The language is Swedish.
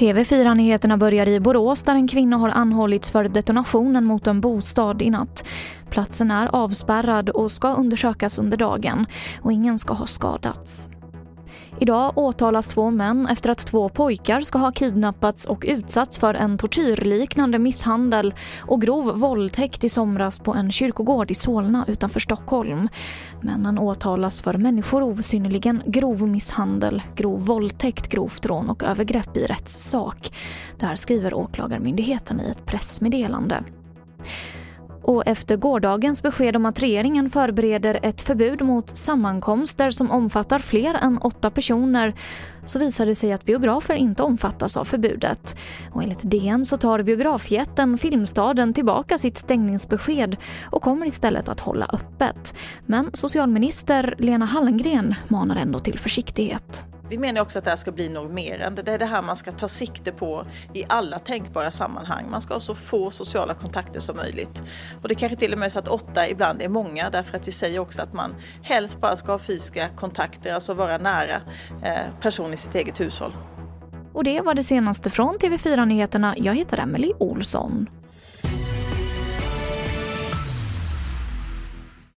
TV4-nyheterna börjar i Borås där en kvinna har anhållits för detonationen mot en bostad i natt. Platsen är avspärrad och ska undersökas under dagen och ingen ska ha skadats. Idag åtalas två män efter att två pojkar ska ha kidnappats och utsatts för en tortyrliknande misshandel och grov våldtäkt i somras på en kyrkogård i Solna utanför Stockholm. Männen åtalas för människorov, synnerligen grov misshandel, grov våldtäkt, grovt rån och övergrepp i rättssak. Det här skriver Åklagarmyndigheten i ett pressmeddelande. Och efter gårdagens besked om att regeringen förbereder ett förbud mot sammankomster som omfattar fler än åtta personer så visar det sig att biografer inte omfattas av förbudet. Och enligt DN så tar biografjätten Filmstaden tillbaka sitt stängningsbesked och kommer istället att hålla öppet. Men socialminister Lena Hallengren manar ändå till försiktighet. Vi menar också att det här ska bli normerande. Det är det här man ska ta sikte på i alla tänkbara sammanhang. Man ska ha så få sociala kontakter som möjligt. Och det kanske till och med är så att åtta ibland är många därför att vi säger också att man helst bara ska ha fysiska kontakter, alltså vara nära eh, person i sitt eget hushåll. Och det var det senaste från TV4 Nyheterna. Jag heter Emily Olsson.